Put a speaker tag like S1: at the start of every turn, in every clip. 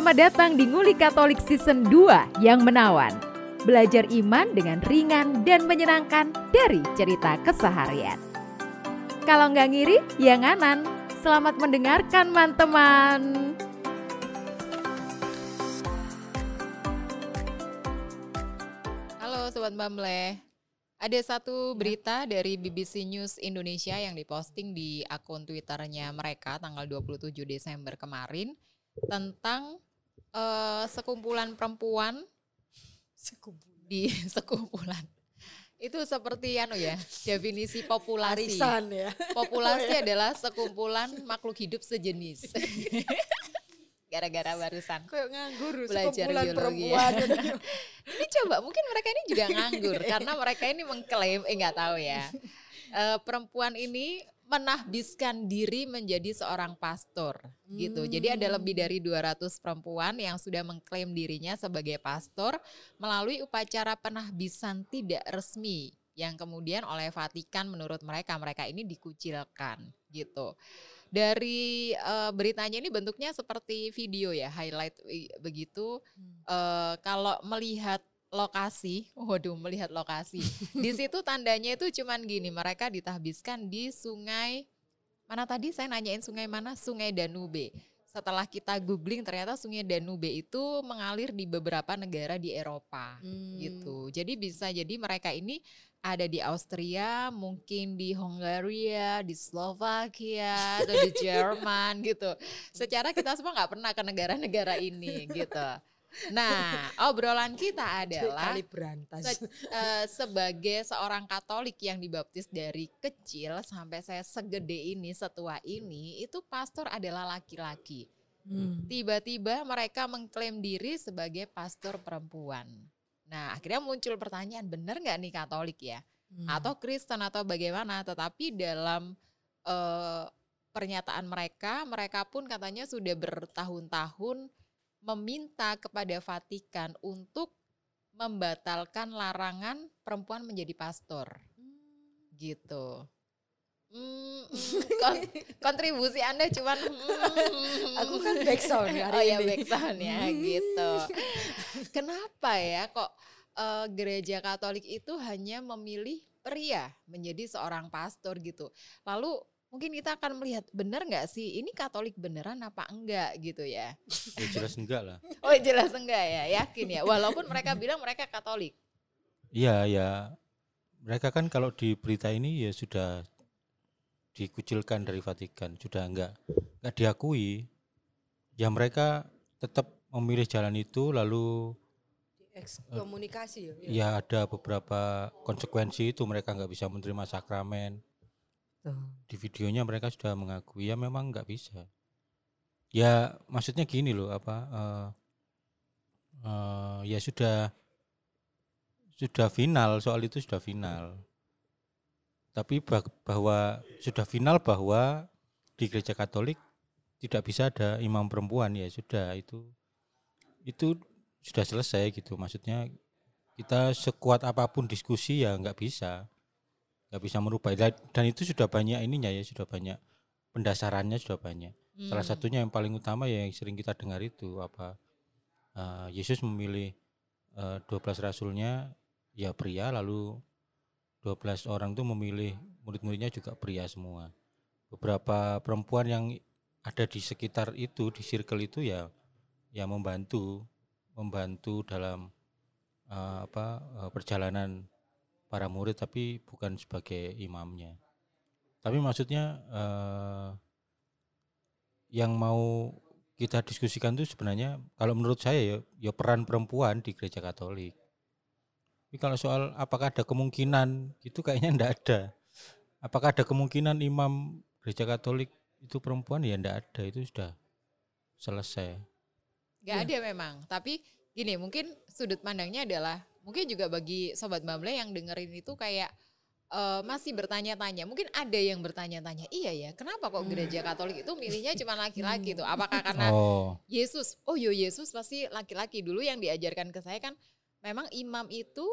S1: Selamat datang di Nguli Katolik Season 2 yang menawan. Belajar iman dengan ringan dan menyenangkan dari cerita keseharian. Kalau nggak ngiri, ya nganan. Selamat mendengarkan, teman-teman.
S2: Halo Sobat Bamble. Ada satu berita dari BBC News Indonesia yang diposting di akun Twitternya mereka tanggal 27 Desember kemarin tentang uh, sekumpulan perempuan. Di sekumpulan. Itu seperti anu ya definisi populasi.
S3: Arisan ya.
S2: Populasi adalah sekumpulan makhluk hidup sejenis. Gara-gara barusan
S3: kayak nganggur
S2: belajar biologi. ya.
S3: perempuan.
S2: Ini coba mungkin mereka ini juga nganggur karena mereka ini mengklaim eh nggak tahu ya. Uh, perempuan ini menahbiskan diri menjadi seorang pastor hmm. gitu. Jadi ada lebih dari 200 perempuan yang sudah mengklaim dirinya sebagai pastor melalui upacara penahbisan tidak resmi yang kemudian oleh Vatikan menurut mereka mereka ini dikucilkan gitu. Dari uh, beritanya ini bentuknya seperti video ya, highlight begitu. Hmm. Uh, kalau melihat lokasi, waduh melihat lokasi. di situ tandanya itu cuman gini, mereka ditahbiskan di sungai mana tadi saya nanyain sungai mana? Sungai Danube. Setelah kita googling ternyata sungai Danube itu mengalir di beberapa negara di Eropa hmm. gitu. Jadi bisa jadi mereka ini ada di Austria, mungkin di Hungaria, di Slovakia, atau di Jerman gitu. Secara kita semua nggak pernah ke negara-negara ini gitu. Nah, obrolan kita adalah se uh, sebagai seorang Katolik yang dibaptis dari kecil sampai saya segede ini, setua ini, itu pastor adalah laki-laki. Hmm. Tiba-tiba mereka mengklaim diri sebagai pastor perempuan. Nah, akhirnya muncul pertanyaan, benar nggak nih Katolik ya? Hmm. Atau Kristen atau bagaimana? Tetapi dalam uh, pernyataan mereka, mereka pun katanya sudah bertahun-tahun meminta kepada Vatikan untuk membatalkan larangan perempuan menjadi pastor. Hmm. Gitu. Hmm, kon kontribusi Anda cuman
S3: hmm, aku kan backsound hari
S2: oh, ya backsound ya gitu. Kenapa ya kok uh, gereja Katolik itu hanya memilih pria menjadi seorang pastor gitu. Lalu mungkin kita akan melihat benar nggak sih ini Katolik beneran apa enggak gitu ya?
S4: Ya jelas enggak lah.
S2: oh jelas enggak ya, yakin ya. Walaupun mereka bilang mereka Katolik.
S4: Iya ya, mereka kan kalau di berita ini ya sudah dikucilkan dari Vatikan, sudah enggak enggak diakui. Ya mereka tetap memilih jalan itu lalu
S3: ekskomunikasi ya.
S4: Ya ada beberapa konsekuensi itu mereka nggak bisa menerima sakramen di videonya mereka sudah mengakui ya memang nggak bisa. Ya maksudnya gini loh apa uh, uh, ya sudah sudah final soal itu sudah final. Tapi bah bahwa sudah final bahwa di gereja Katolik tidak bisa ada imam perempuan ya sudah itu itu sudah selesai gitu maksudnya kita sekuat apa pun diskusi ya nggak bisa nggak bisa merubah. Dan itu sudah banyak ininya ya sudah banyak pendasarannya sudah banyak. Hmm. salah satunya yang paling utama ya yang sering kita dengar itu apa uh, Yesus memilih uh, eh, 12 rasulnya ya pria lalu 12 orang itu memilih murid-muridnya juga pria semua. Beberapa perempuan yang ada di sekitar itu di circle itu ya ya membantu membantu dalam uh, apa uh, perjalanan para murid tapi bukan sebagai imamnya. Tapi maksudnya eh, yang mau kita diskusikan itu sebenarnya kalau menurut saya ya, ya peran perempuan di gereja Katolik. Tapi kalau soal apakah ada kemungkinan itu kayaknya enggak ada. Apakah ada kemungkinan imam gereja Katolik itu perempuan ya enggak ada itu sudah selesai.
S2: Enggak ya. ada memang, tapi gini mungkin sudut pandangnya adalah mungkin juga bagi sobat Bamble yang dengerin itu kayak uh, masih bertanya-tanya. Mungkin ada yang bertanya-tanya, iya ya, kenapa kok gereja hmm. Katolik itu milihnya cuma laki-laki tuh? Apakah karena oh. Yesus? Oh yo Yesus pasti laki-laki dulu yang diajarkan ke saya kan memang imam itu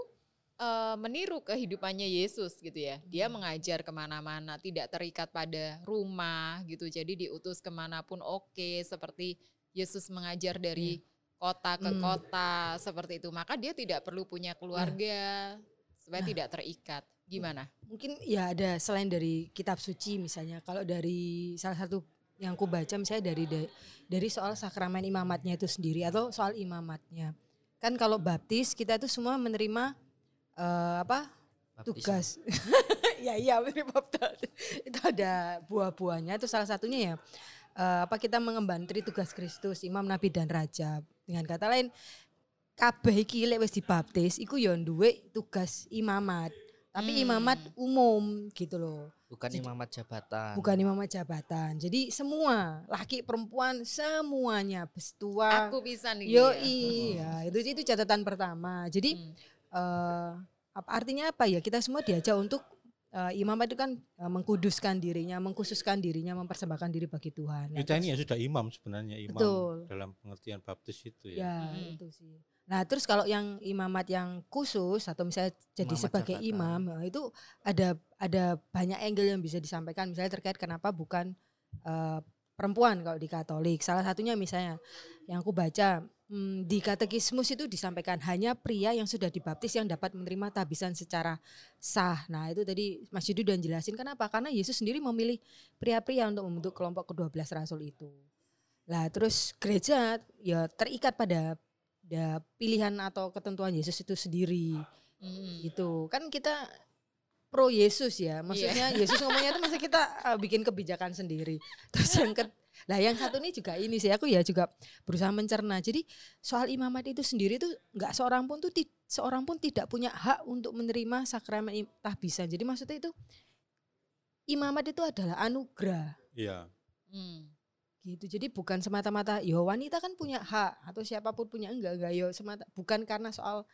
S2: uh, meniru kehidupannya Yesus gitu ya. Dia hmm. mengajar ke mana-mana, tidak terikat pada rumah gitu. Jadi diutus ke mana pun oke, okay, seperti Yesus mengajar dari kota ke
S3: Hmm.
S2: kota seperti itu, maka dia tidak perlu punya keluarga supaya
S3: Nah.
S2: tidak terikat. Gimana?
S3: Mungkin ya ada selain dari kitab suci misalnya. Kalau dari salah satu yang ku baca misalnya dari da- dari soal sakramen imamatnya itu sendiri atau soal imamatnya. Kan kalau baptis kita itu semua menerima eh, apa? tugas. ya iya menerima baptis. itu ada buah-buahnya itu salah satunya ya eh, apa kita mengemban tri tugas Kristus, imam, nabi dan raja. Dengan kata lain kabeh iki lek wis dibaptis iku ya duwe tugas imamat. Tapi
S2: Hmm.
S3: imamat umum gitu loh.
S5: Bukan
S3: Jadi-
S5: imamat jabatan.
S3: Bukan imamat jabatan. Jadi semua laki perempuan semuanya bestua.
S2: Aku bisa nih.
S3: Yo
S2: ya.
S3: iya, itu itu catatan pertama. Jadi
S2: Hmm.
S3: eh apa artinya apa ya? Kita semua diajak untuk eh, imamat itu kan eh, mengkuduskan dirinya, mengkhususkan dirinya, mempersembahkan diri bagi Tuhan. Nah,
S4: Kita ini
S3: terus-
S4: ya sudah imam sebenarnya imam
S3: Betul.
S4: dalam pengertian baptis itu ya.
S3: Ya,
S2: Mm-mm.
S3: itu sih. Nah, terus kalau yang imamat yang khusus atau misalnya jadi
S5: Imamat
S3: sebagai
S5: jabatan.
S3: imam, nah, itu ada ada banyak angle yang bisa disampaikan misalnya terkait kenapa bukan eh, perempuan kalau di Katolik. Salah satunya misalnya yang aku baca hmm, di katekismus itu disampaikan hanya pria yang sudah dibaptis yang dapat menerima tabisan secara sah. Nah, itu tadi Mas Yudi udah jelasin kenapa? Karena Yesus sendiri memilih pria-pria untuk membentuk kelompok ke-12 rasul itu. Lah terus gereja ya terikat pada da pilihan atau ketentuan Yesus itu sendiri
S2: Hmm.
S3: gitu. Kan kita pro Yesus ya. Maksudnya
S2: Iya.
S3: Yesus ngomongnya itu masa kita uh, bikin kebijakan sendiri. Terus yang ke lah yang satu ini juga ini sih aku ya juga berusaha mencerna. Jadi soal imamat itu sendiri tuh nggak seorang pun tuh seorang pun tidak punya hak untuk menerima sakramen tahbisan. Jadi maksudnya itu imamat itu adalah anugerah
S4: Iya.
S2: Hmm.
S3: gitu jadi bukan semata-mata yo wanita kan punya hak atau siapa pun punya enggak enggak yo semata bukan karena soal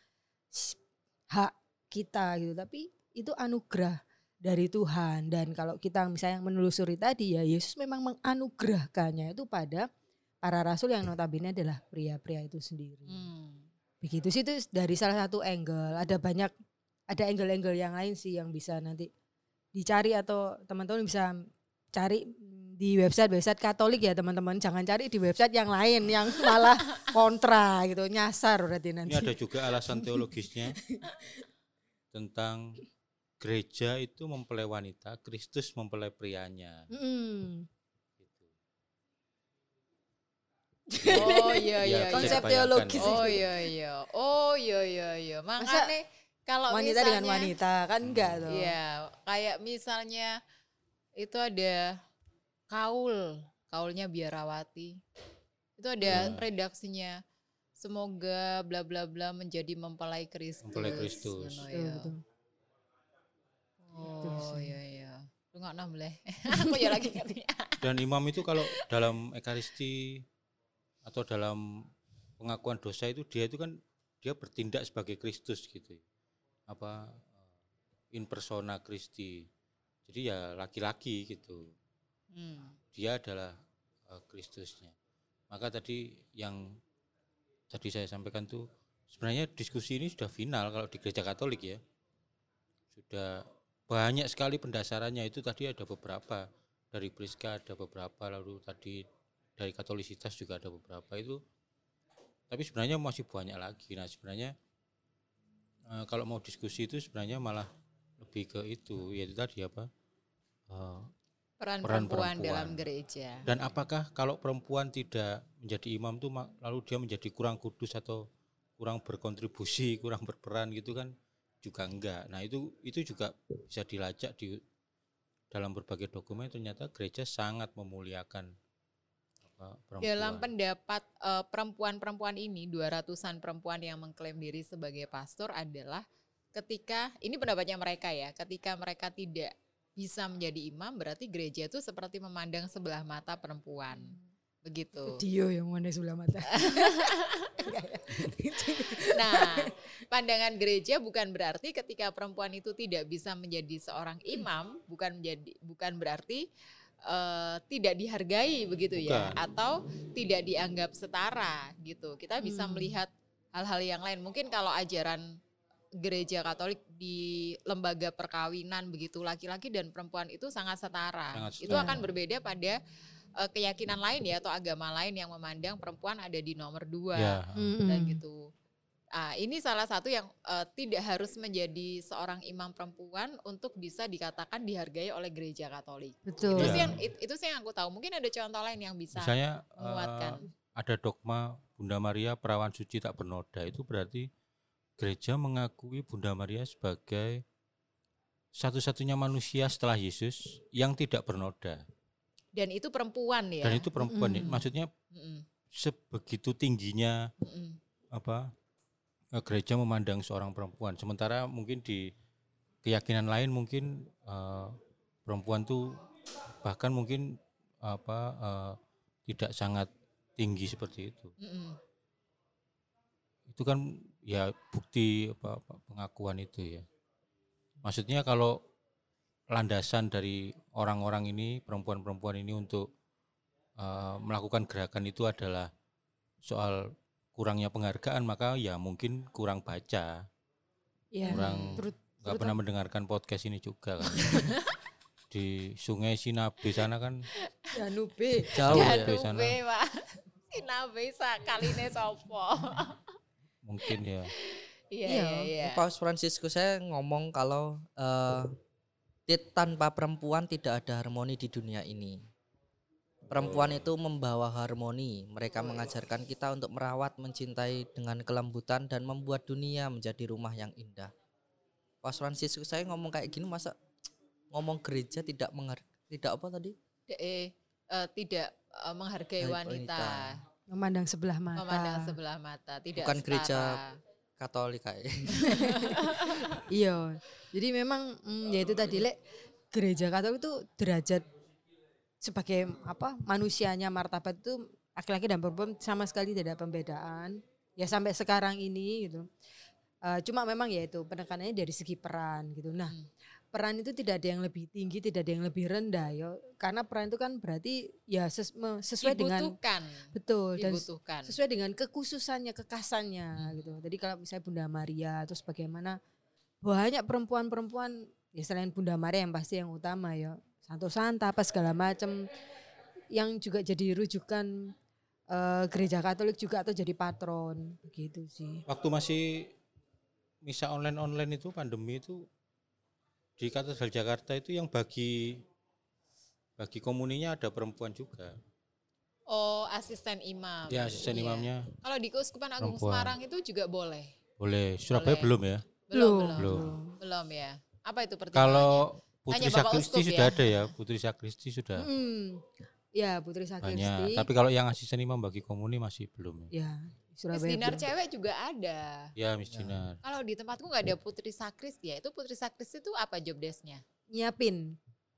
S3: hak kita gitu tapi itu anugerah dari Tuhan. Dan kalau kita misalnya menelusuri tadi ya Yesus memang menganugerahkannya itu pada para rasul yang notabene adalah pria-pria itu sendiri.
S2: Hmm.
S3: begitu sih itu dari salah satu angle ada banyak ada angle-angle yang lain sih yang bisa nanti dicari atau teman-teman bisa cari di website-website Katolik ya teman-teman. Jangan cari di website yang lain yang malah kontra gitu nyasar berarti nanti.
S4: Ini ada juga alasan teologisnya tentang gereja itu mempelai wanita, Kristus mempelai prianya.
S3: Mm-mm.
S4: Gitu.
S2: Oh iya
S4: Ya,
S2: iya.
S4: bisa
S3: Konsep
S2: iya.
S3: teologis
S2: Oh iya iya. Oh iya iya iya. Makanya kalau
S3: wanita
S2: misalnya
S3: dengan wanita kan enggak tuh
S2: Iya, kayak misalnya itu ada kaul, kaulnya biarawati. Itu ada
S4: Hmm.
S2: redaksinya. Semoga bla bla bla menjadi mempelai Kristus.
S4: Mempelai Kristus.
S3: Betul,
S2: ya.
S3: betul.
S2: Oh iya iya. Lu nggak nambah. Aku ya lagi ngerti.
S4: Dan imam itu kalau dalam ekaristi atau dalam pengakuan dosa itu dia itu kan dia bertindak sebagai Kristus gitu. Apa eh, in persona Kristi. Jadi ya laki-laki gitu.
S2: Hmm.
S4: Dia adalah eh, Kristusnya. Maka tadi yang tadi saya sampaikan tuh sebenarnya diskusi ini sudah final kalau di gereja Katolik ya. Sudah banyak sekali pendasarannya. Itu tadi ada beberapa. Dari Priska ada beberapa lalu tadi dari Katolisitas juga ada beberapa itu. Tapi sebenarnya masih banyak lagi. Nah sebenarnya eh, kalau mau diskusi itu sebenarnya malah lebih ke itu. Yaitu tadi apa? Eh,
S2: Peran,
S4: Peran
S2: perempuan,
S4: perempuan.
S2: dalam gereja.
S4: dan apakah kalau perempuan tidak menjadi imam tuh lalu dia menjadi kurang kudus atau kurang berkontribusi kurang berperan gitu kan juga enggak. Nah itu itu juga bisa dilacak di dalam berbagai dokumen. Ternyata gereja sangat memuliakan perempuan.
S2: Dalam pendapat eh, perempuan-perempuan ini, 200-an perempuan yang mengklaim diri sebagai pastor adalah ketika ini pendapatnya mereka ya, ketika mereka tidak bisa menjadi imam berarti gereja itu seperti memandang sebelah mata perempuan. Begitu.
S3: Dio yang mana sebelah mata
S2: Nah, pandangan gereja bukan berarti ketika perempuan itu tidak bisa menjadi seorang imam, bukan menjadi bukan berarti eh, tidak dihargai begitu ya,
S4: Bukan.
S2: atau tidak dianggap setara gitu. Kita bisa
S3: Hmm.
S2: melihat hal-hal yang lain. Mungkin kalau ajaran gereja Katolik di lembaga perkawinan begitu laki-laki dan perempuan itu sangat setara.
S4: Sangat
S2: Itu
S4: setara.
S2: akan berbeda pada eh, keyakinan lain ya atau agama lain yang memandang perempuan ada di nomor dua
S4: Ya.
S2: dan
S3: Mm-mm.
S2: gitu. Ah, ini salah satu yang eh, tidak harus menjadi seorang imam perempuan untuk bisa dikatakan dihargai oleh gereja Katolik.
S3: Betul.
S2: Itu
S4: Ya.
S2: sih yang it- itu sih yang aku tahu. Mungkin ada contoh lain yang bisa
S4: Misalnya
S2: menguatkan.
S4: ada dogma Bunda Maria perawan suci tak bernoda itu berarti gereja mengakui Bunda Maria sebagai satu-satunya manusia setelah Yesus yang tidak bernoda
S2: Dan itu perempuan ya.
S4: dan itu perempuan ya.
S3: Mm-mm.
S4: maksudnya
S2: Mm-mm,
S4: sebegitu tingginya
S2: mm-mm.
S4: apa eh, gereja memandang seorang perempuan sementara mungkin di keyakinan lain mungkin eh, perempuan tuh bahkan mungkin apa eh, tidak sangat tinggi seperti itu
S2: Mm-mm.
S4: itu kan ya bukti apa, apa, pengakuan itu ya maksudnya kalau landasan dari orang-orang ini perempuan-perempuan ini untuk eh, melakukan gerakan itu adalah soal kurangnya penghargaan maka ya mungkin kurang baca
S3: Ya.
S4: kurang
S3: Terut-
S4: nggak pernah mendengarkan podcast ini juga kan di Sungai Sinabe sana kan
S3: Danube.
S5: Jauh ya.
S4: di sana.
S2: Danube, Pak. Sinabe sakaline sopo.
S4: mungkin ya
S2: Iya,
S3: Iya.
S2: iya, iya.
S5: Paus Fransiskus saya ngomong kalau eh, ti- tanpa perempuan tidak ada harmoni di dunia ini. Perempuan itu membawa harmoni. Mereka mengajarkan kita untuk merawat, mencintai dengan kelembutan dan membuat dunia menjadi rumah yang indah. Paus Fransiskus saya ngomong kayak gini masa ngomong gereja tidak mengar tidak apa tadi?
S2: D- eh, eh, tidak eh, menghargai wanita,
S5: wanita.
S3: Memandang sebelah mata.
S2: memandang sebelah mata, tidak
S5: Bukan gereja
S2: setara.
S5: Katolik kayak.
S3: Iya. Jadi memang mm, ya itu tadi lek gereja Katolik itu derajat sebagai apa manusianya martabat itu laki-laki dan perempuan sama sekali tidak ada pembedaan. Ya sampai sekarang ini gitu. Eh, cuma memang ya itu penekanannya dari segi peran gitu. Nah,
S2: Hmm.
S3: Peran itu tidak ada yang lebih tinggi, tidak ada yang lebih rendah ya. Karena peran itu kan berarti ya ses- sesuai dengan
S2: dibutuhkan,
S3: betul dan
S2: dibutuhkan.
S3: sesuai dengan kekhususannya, kekasannya
S2: Hmm.
S3: gitu. Jadi kalau misalnya Bunda Maria terus bagaimana banyak perempuan-perempuan ya selain Bunda Maria yang pasti yang utama ya Santo Santa apa segala macam yang juga jadi rujukan eh, gereja Katolik juga atau jadi patron begitu sih.
S4: waktu masih misa online online itu pandemi itu di Katedral Jakarta itu yang bagi bagi komuninya ada perempuan juga
S2: Oh, asisten imam.
S4: ya asisten
S2: Iya.
S4: imamnya
S2: Kalau di Keuskupan Agung
S4: Perempuan.
S2: Semarang itu juga boleh.
S4: boleh Surabaya
S2: Boleh.
S4: belum ya
S2: Belum,
S4: Belum.
S2: belum. Belum ya. Apa itu pertimbangannya?
S4: kalau Putri Sakristi
S2: Uskup
S4: sudah
S2: ya.
S4: ada ya Putri Sakristi sudah
S3: Hmm. Ya Putri
S4: banyak
S3: Sakristi.
S4: tapi kalau yang asisten imam bagi komuni masih belum ya
S3: ya
S2: Miss
S3: Surabaya.
S2: Dinar cewek juga ada.
S4: ya Miss
S5: Ya.
S4: Dinar
S2: Kalau di tempatku nggak ada Putri Sakristi ya. Itu Putri Sakristi itu apa job desk-nya?
S3: Nyiapin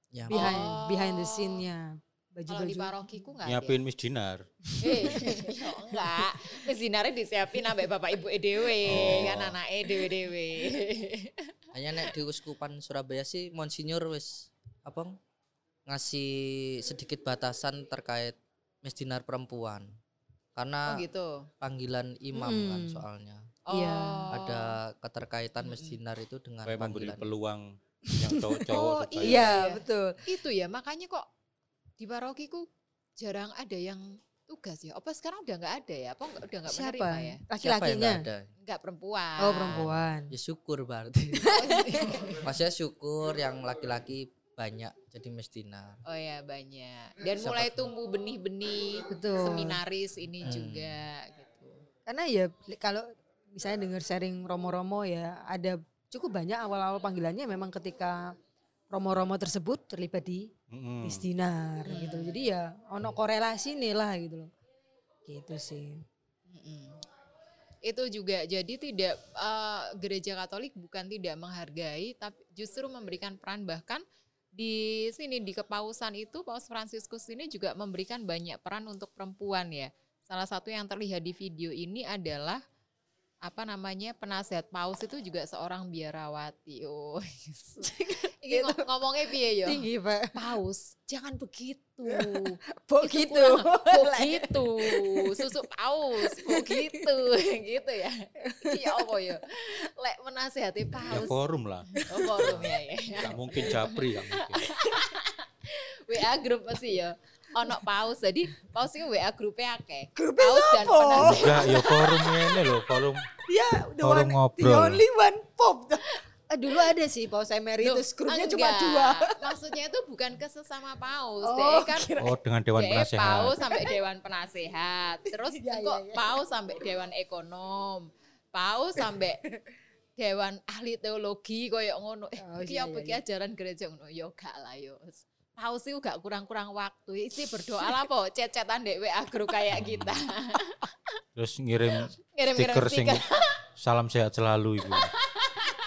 S5: Ya,
S3: behind
S2: Oh.
S3: behind the scene-nya.
S2: Kalau di parokiku nggak ada.
S4: nyiapin Miss Dinar
S2: Eh, yo enggak. Miss Dinarnya disiapin ambek bapak ibu EDW,
S4: Oh.
S2: kan anak EDW.
S5: hanya nek di Uskupan Surabaya sih Monsinyur wis apa ngasih sedikit batasan terkait misdinar perempuan
S2: Oh
S5: karena
S2: gitu.
S5: panggilan imam kan
S3: Mm.
S5: soalnya
S2: Oh.
S3: Iya.
S5: ada keterkaitan
S2: Mm-mm.
S5: misdinar itu dengan
S4: supaya memberi
S5: panggilan
S4: peluang yang cowok-cowok
S2: Oh,
S3: Iya,
S2: Iya.
S3: betul.
S2: Itu ya makanya kok di parokiku jarang ada yang tugas ya. Apa sekarang udah nggak ada ya? Apa udah nggak
S3: Siapa?
S2: menerima ya?
S3: Laki-lakinya.
S5: nggak
S2: perempuan.
S3: Oh, perempuan.
S5: ya syukur berarti
S2: Oh, iya.
S5: maksudnya syukur yang laki-laki banyak jadi misdinar
S2: Oh ya banyak. Dan
S5: Siapa-
S2: mulai tumbuh benih-benih
S3: Betul.
S2: seminaris ini
S5: Hmm.
S2: juga gitu.
S3: Karena ya kalau misalnya dengar sharing romo-romo ya ada cukup banyak awal-awal panggilannya memang ketika romo-romo tersebut terlibat di Dinar gitu. Jadi ya ono korelasi nih lah gitu loh. Gitu sih.
S2: Mm-mm. Itu juga jadi tidak eh, gereja Katolik bukan tidak menghargai tapi justru memberikan peran bahkan di sini di kepausan itu Paus Fransiskus ini juga memberikan banyak peran untuk perempuan ya. Salah satu yang terlihat di video ini adalah apa namanya penasihat paus itu juga seorang biarawati. Oh, ini ngom- ngomongnya piye yo?
S3: Tinggi, Pak.
S2: Paus, jangan begitu.
S3: Begitu.
S2: begitu. Susu paus. Begitu. Gitu ya. Iya apa ya? Lek menasehati
S4: ya
S2: paus.
S4: forum lah.
S2: Oh forum ya ya.
S4: Nggak mungkin japri nggak mungkin.
S2: WA grup pasti ya ono paus jadi paus itu WA grupnya akeh
S3: Grupnya
S2: paus dan penasehat
S4: Enggak, ya forum ini loh, forum
S3: Ya, the
S4: Forum
S3: one, the
S4: ngobrol.
S3: only one pop. Eh, dulu ada sih paus emeritus,
S2: Loh,
S3: grupnya cuma
S2: enggak.
S3: dua.
S2: maksudnya itu bukan ke sesama paus
S3: Oh,
S2: deh kan
S3: kira-
S4: oh dengan dewan
S2: DE
S4: penasehat.
S2: paus sampai dewan penasehat terus
S3: Iya,
S2: kok
S3: iya, iya.
S2: paus sampai dewan ekonom paus sampai dewan ahli teologi koyo ngono eh
S3: Oh,
S2: iki
S3: iya,
S2: apa
S3: iya,
S2: iki
S3: iya.
S2: ajaran gereja ngono yo gak lah yo paus itu gak kurang-kurang waktu isi berdoa lah po cecetan dek WA grup kayak kita
S4: Terus ngirim
S2: ngirim-ngirim
S4: stiker sing salam sehat selalu itu.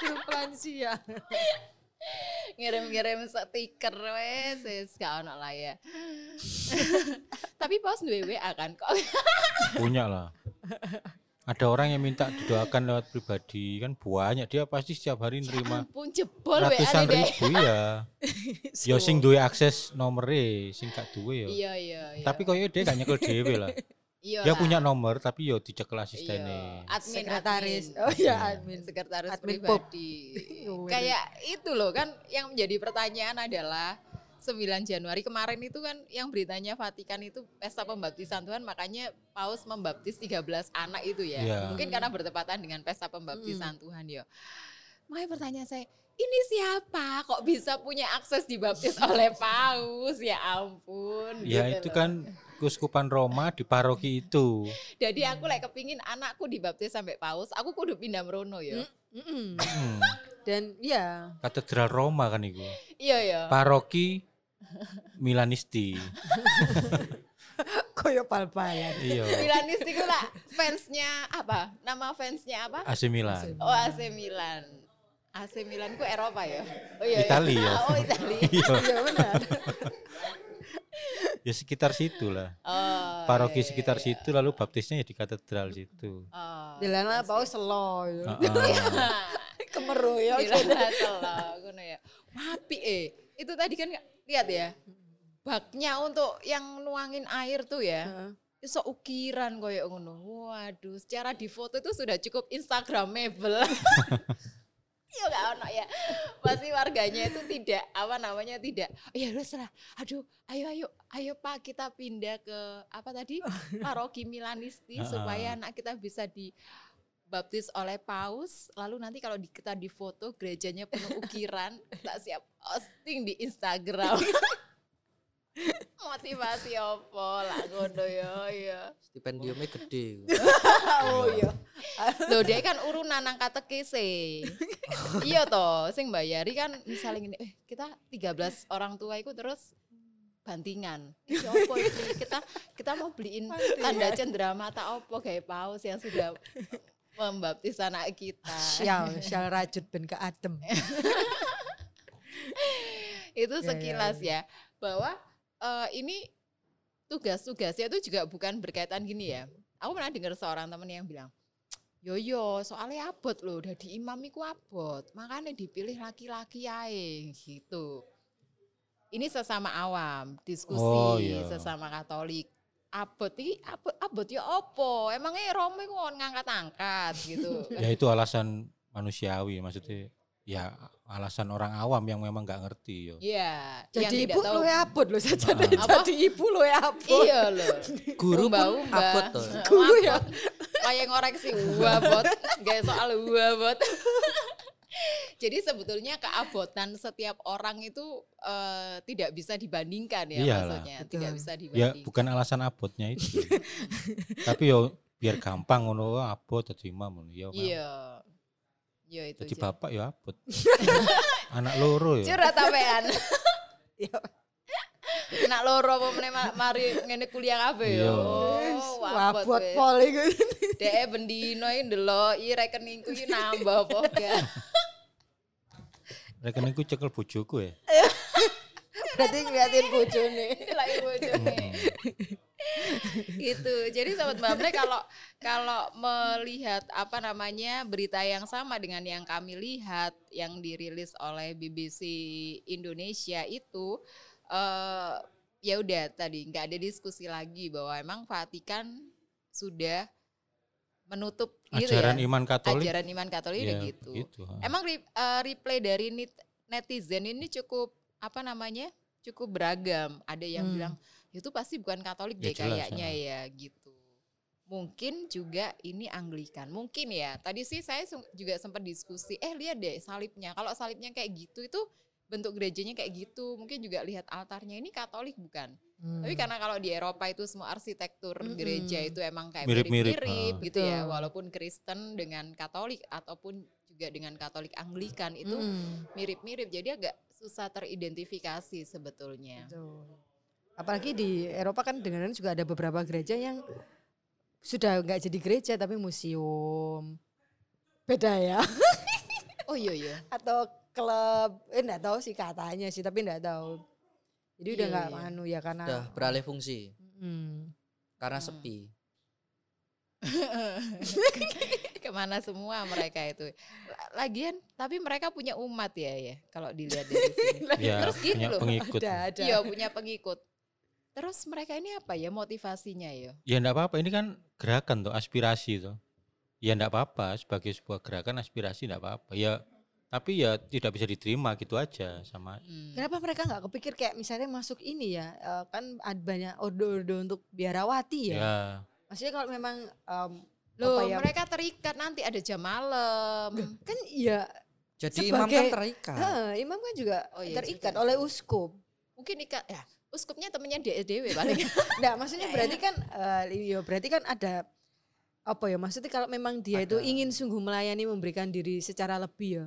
S3: Grup lansia.
S2: ngirim-ngirim stiker wes wes gak ono lah ya tapi paus duwe WA kan kok
S4: Punya lah. Ada orang yang minta didoakan lewat pribadi kan banyak dia pasti setiap hari nerima
S2: ampun jebol WA
S4: ratusan
S2: deh
S4: ribu ya. Yo sing duwe akses nomere, sing gak duwe yo.
S2: iya iya iya
S4: Tapi koyo dia gak nyekel dhewe lah.
S2: iya
S4: Dia punya nomor tapi yo dicekel
S2: Iya,
S4: asistennya.
S2: admin
S3: Sekretaris.
S2: admin.
S3: Oh iya,
S4: Hmm.
S3: admin.
S2: sekretaris
S3: Admin
S2: pribadi. Kayak itu loh kan yang menjadi pertanyaan adalah 9 Januari kemarin itu kan yang beritanya Vatikan itu pesta pembaptisan Tuhan makanya Paus membaptis 13 anak itu ya.
S4: Iya.
S2: Mungkin karena bertepatan dengan pesta pembaptisan Tuhan ya. Makanya pertanyaan saya, ini siapa kok bisa punya akses dibaptis oleh Paus? Ya ampun.
S4: Ya
S2: gitu
S4: itu
S2: loh.
S4: kan Kuskupan Roma di paroki itu.
S2: Jadi aku like kepingin anakku dibaptis sampai Paus, aku kudu pindah merono ya.
S4: Hmm,
S3: Dan ya,
S4: Katedral Roma kan itu.
S2: Iya ya.
S4: Paroki Milanisti.
S3: koyo pal-palan.
S4: Iya.
S2: Milanis itu lah fansnya apa? Nama fansnya apa?
S4: AC Milan.
S2: Oh AC Milan. AC Milan ku Eropa ya? Oh iya. iya.
S4: Italia. ya.
S2: Oh Italia.
S4: Iya.
S3: Iya benar.
S4: Ya sekitar situ lah.
S2: Oh,
S4: Paroki
S2: iya, iya,
S4: sekitar
S2: iya.
S4: situ lalu baptisnya ya di katedral situ.
S2: Oh.
S3: Dilana paus selo.
S4: Heeh.
S3: Kemeru ya.
S2: Milan salah ngono ya. Wapi eh. Itu tadi kan lihat ya. Baknya untuk yang nuangin air tuh ya. Iso ukiran koyo ngono. Waduh, secara di foto itu sudah cukup instagramable. Iya gak ono ya. Pasti warganya itu tidak apa namanya tidak. Oh, ya udah lah. Aduh, ayo ayo ayo Pak kita pindah ke apa tadi? Paroki Milanisti supaya anak kita bisa di baptis oleh paus lalu nanti kalau di, kita di foto gerejanya penuh ukiran tak siap posting di Instagram motivasi opo lah ngono ya ya
S5: Stipendiumnya gede.
S3: Oh iya.
S2: Loh dia kan urunan nang katekese. iya toh, sing bayari kan misalnya gini, eh kita 13 orang tua itu terus bantingan. Iki opo iki? Kita kita mau beliin tanda cendera mata opo kayak paus yang sudah membaptis anak kita.
S3: Sial, sial rajut ben ke adem.
S2: Itu
S3: Ya, ya,
S2: sekilas ya, bahwa eh, ini tugas-tugasnya itu juga bukan berkaitan gini ya. Aku pernah dengar seorang temen yang bilang, yo yo soalnya abot loh, dari imam iku abot, makanya dipilih laki-laki ae gitu. Ini sesama awam, diskusi
S4: Oh, iya.
S2: sesama Katolik. Abot iki abot, abot ya opo? Emangnya Romo iku ngangkat-angkat gitu.
S4: Ya itu alasan manusiawi maksudnya. Ya alasan orang awam yang memang nggak ngerti yo.
S2: Iya,
S3: Jadi ibu
S2: tahu.
S3: lu abot lo saja.
S2: Apa?
S3: Jadi ibu lu abot.
S2: Iya loh.
S5: Guru pun
S2: Umba-umba.
S5: abot tuh.
S3: Guru ya.
S2: Kayak ngoreksi wabot, gak soal wabot. Jadi sebetulnya keabotan setiap orang itu eh, tidak bisa dibandingkan ya
S4: Iyalah.
S2: maksudnya,
S3: Betul.
S2: tidak bisa
S4: Ya
S2: dibandingkan.
S4: bukan alasan abotnya itu. Tapi yo biar gampang ngono abot jadi imam ngono ya.
S2: Iya. Iya itu.
S4: Jadi bapak ya abot. Anak loro ya.
S2: Curhat sampean.
S3: Iya.
S2: Anak loro apa meneh ma- mari ngene kuliah kabeh
S4: Iya.
S2: yo. Oh, wabot
S3: pol iku.
S2: Dek bendino iki ndelok i rekeningku iki nambah apa gak.
S4: Rekeningku cekel bojoku ya.
S3: Berarti ngeliatin bojone.
S2: Lagi bojone. gitu. Jadi sobat Bamble kalau kalau melihat apa namanya berita yang sama dengan yang kami lihat yang dirilis oleh BBC Indonesia itu eh ya udah tadi nggak ada diskusi lagi bahwa emang Vatikan sudah menutup gitu
S4: Ajaran
S2: ya.
S4: iman Katolik.
S2: Ajaran iman Katolik
S4: ya,
S2: gitu.
S4: gitu. ha.
S2: Emang re- eh, reply dari netizen ini cukup apa namanya? cukup beragam. Ada yang
S3: Hmm.
S2: bilang itu pasti bukan Katolik
S4: Ya
S2: deh
S4: jelas,
S2: kayaknya
S4: ha.
S2: ya gitu. Mungkin juga ini Anglikan. Mungkin ya. Tadi sih saya juga sempat diskusi, eh lihat deh salibnya. Kalau salibnya kayak gitu itu bentuk gerejanya kayak gitu. Mungkin juga lihat altarnya ini Katolik bukan?
S3: Hmm.
S2: Tapi karena kalau di Eropa itu semua arsitektur
S3: Mm-mm.
S2: gereja itu emang kayak
S4: Mirip-mirip, ah.
S2: gitu ya. Walaupun Kristen dengan Katolik ataupun juga dengan Katolik Anglikan itu
S3: Mm.
S2: mirip-mirip. Jadi agak susah teridentifikasi sebetulnya.
S3: Betul. Apalagi di Eropa kan dengaran juga ada beberapa gereja yang sudah nggak jadi gereja tapi museum. Beda ya.
S2: Oh iya iya.
S3: Atau klub. Eh enggak tahu sih katanya sih tapi enggak tahu. Jadi udah
S2: Iya,
S3: nggak
S2: iya.
S3: anu ya karena
S5: Udah beralih fungsi
S3: Hmm.
S5: karena
S2: Hmm.
S5: sepi.
S2: Ke mana semua mereka itu. La- Lagian tapi mereka punya umat ya ya kalau dilihat dari sini.
S4: Ya,
S2: Terus gini
S4: punya
S2: loh.
S4: pengikut.
S3: Ada, ada.
S2: Iya punya pengikut. Terus mereka ini apa ya motivasinya ya?
S4: Ya enggak apa-apa, ini kan gerakan tuh, aspirasi tuh. Ya enggak apa-apa sebagai sebuah gerakan aspirasi enggak apa-apa. Ya tapi ya tidak bisa diterima gitu aja sama
S2: Hmm.
S3: Kenapa mereka nggak kepikir kayak misalnya masuk ini ya eh, kan ada banyak ordo-ordo untuk biarawati ya.
S4: ya.
S3: Maksudnya kalau memang em,
S2: Loh,
S3: apa ya,
S2: mereka terikat nanti ada jam malam.
S3: kan iya
S5: Jadi imam kan
S3: Sebagai-
S5: terikat.
S3: Heeh, imam kan juga
S2: Oh iya
S3: terikat
S2: juga
S3: oleh uskup.
S2: Mungkin ikat ya. Uskupnya temennya DSDW paling.
S3: Enggak, maksudnya berarti kan eh ya berarti kan ada apa ya maksudnya kalau memang dia itu
S5: Ada.
S3: ingin sungguh melayani memberikan diri secara lebih ya.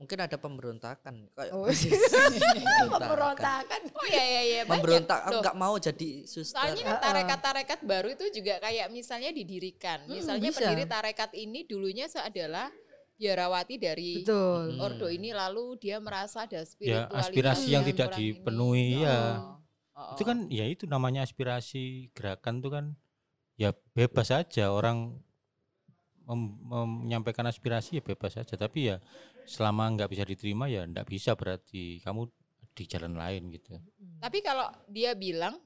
S5: Mungkin ada pemberontakan. Kayak
S3: Oh,
S5: pemberontakan.
S3: Pemberontakan.
S2: oh iya iya iya. banyak.
S5: Memberontak aku nggak mau jadi suster.
S2: Soalnya kan tarekat-tarekat baru itu juga kayak misalnya didirikan.
S3: Hmm,
S2: Misalnya
S3: bisa.
S2: pendiri tarekat ini dulunya adalah biarawati dari
S3: Betul.
S5: Hmm.
S2: ordo ini lalu dia merasa ada
S4: Ya,
S2: spiritualitas
S4: aspirasi yang tidak
S2: kurang ini.
S4: dipenuhi, ya.
S2: Oh, oh,
S4: Itu kan ya itu namanya aspirasi gerakan tuh kan ya bebas saja orang menyampaikan aspirasi ya bebas saja tapi ya selama nggak bisa diterima ya nggak bisa berarti kamu di jalan lain gitu.
S2: Tapi kalau dia bilang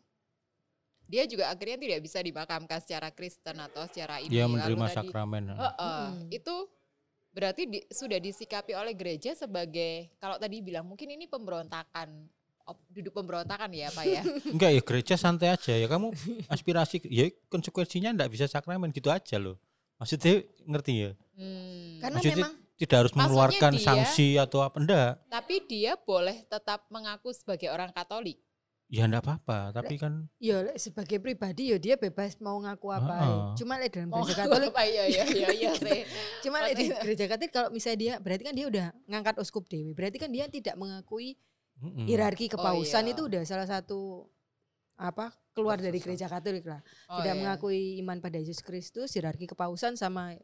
S2: dia juga akhirnya tidak bisa dimakamkan secara Kristen atau secara ini.
S4: Dia
S2: lalu
S4: menerima
S2: tadi-
S4: sakramen.
S2: Heeh,
S3: Mm.
S2: itu berarti di- sudah disikapi oleh gereja sebagai kalau tadi bilang mungkin ini pemberontakan op- duduk pemberontakan ya Pak ya.
S4: Enggak ya gereja santai aja ya kamu aspirasi ya konsekuensinya nggak bisa sakramen gitu aja loh. Maksudnya ngerti ya?
S2: Hmm.
S3: Karena
S4: Maksudnya
S3: memang
S4: Tidak harus mengeluarkan
S2: dia-
S4: sanksi atau apa enggak.
S2: Tapi dia boleh tetap mengaku sebagai orang Katolik.
S4: Ya enggak apa-apa, tapi kan
S3: ya sebagai pribadi ya dia bebas mau ngaku apa.
S4: Heeh.
S3: Cuma le dalam
S2: Oh,
S3: gereja Katolik
S2: apa iya iya iya iya sih.
S3: Cuma le di gereja Katolik kalau misalnya dia berarti kan dia udah ngangkat uskup dewi. Berarti kan dia tidak mengakui
S4: mm-mm.
S3: hierarki kepausan
S2: iya.
S3: itu udah salah satu apa keluar dari gereja Katolik lah.
S2: Oh,
S3: tidak
S2: iya.
S3: mengakui iman pada Yesus Kristus, hierarki kepausan sama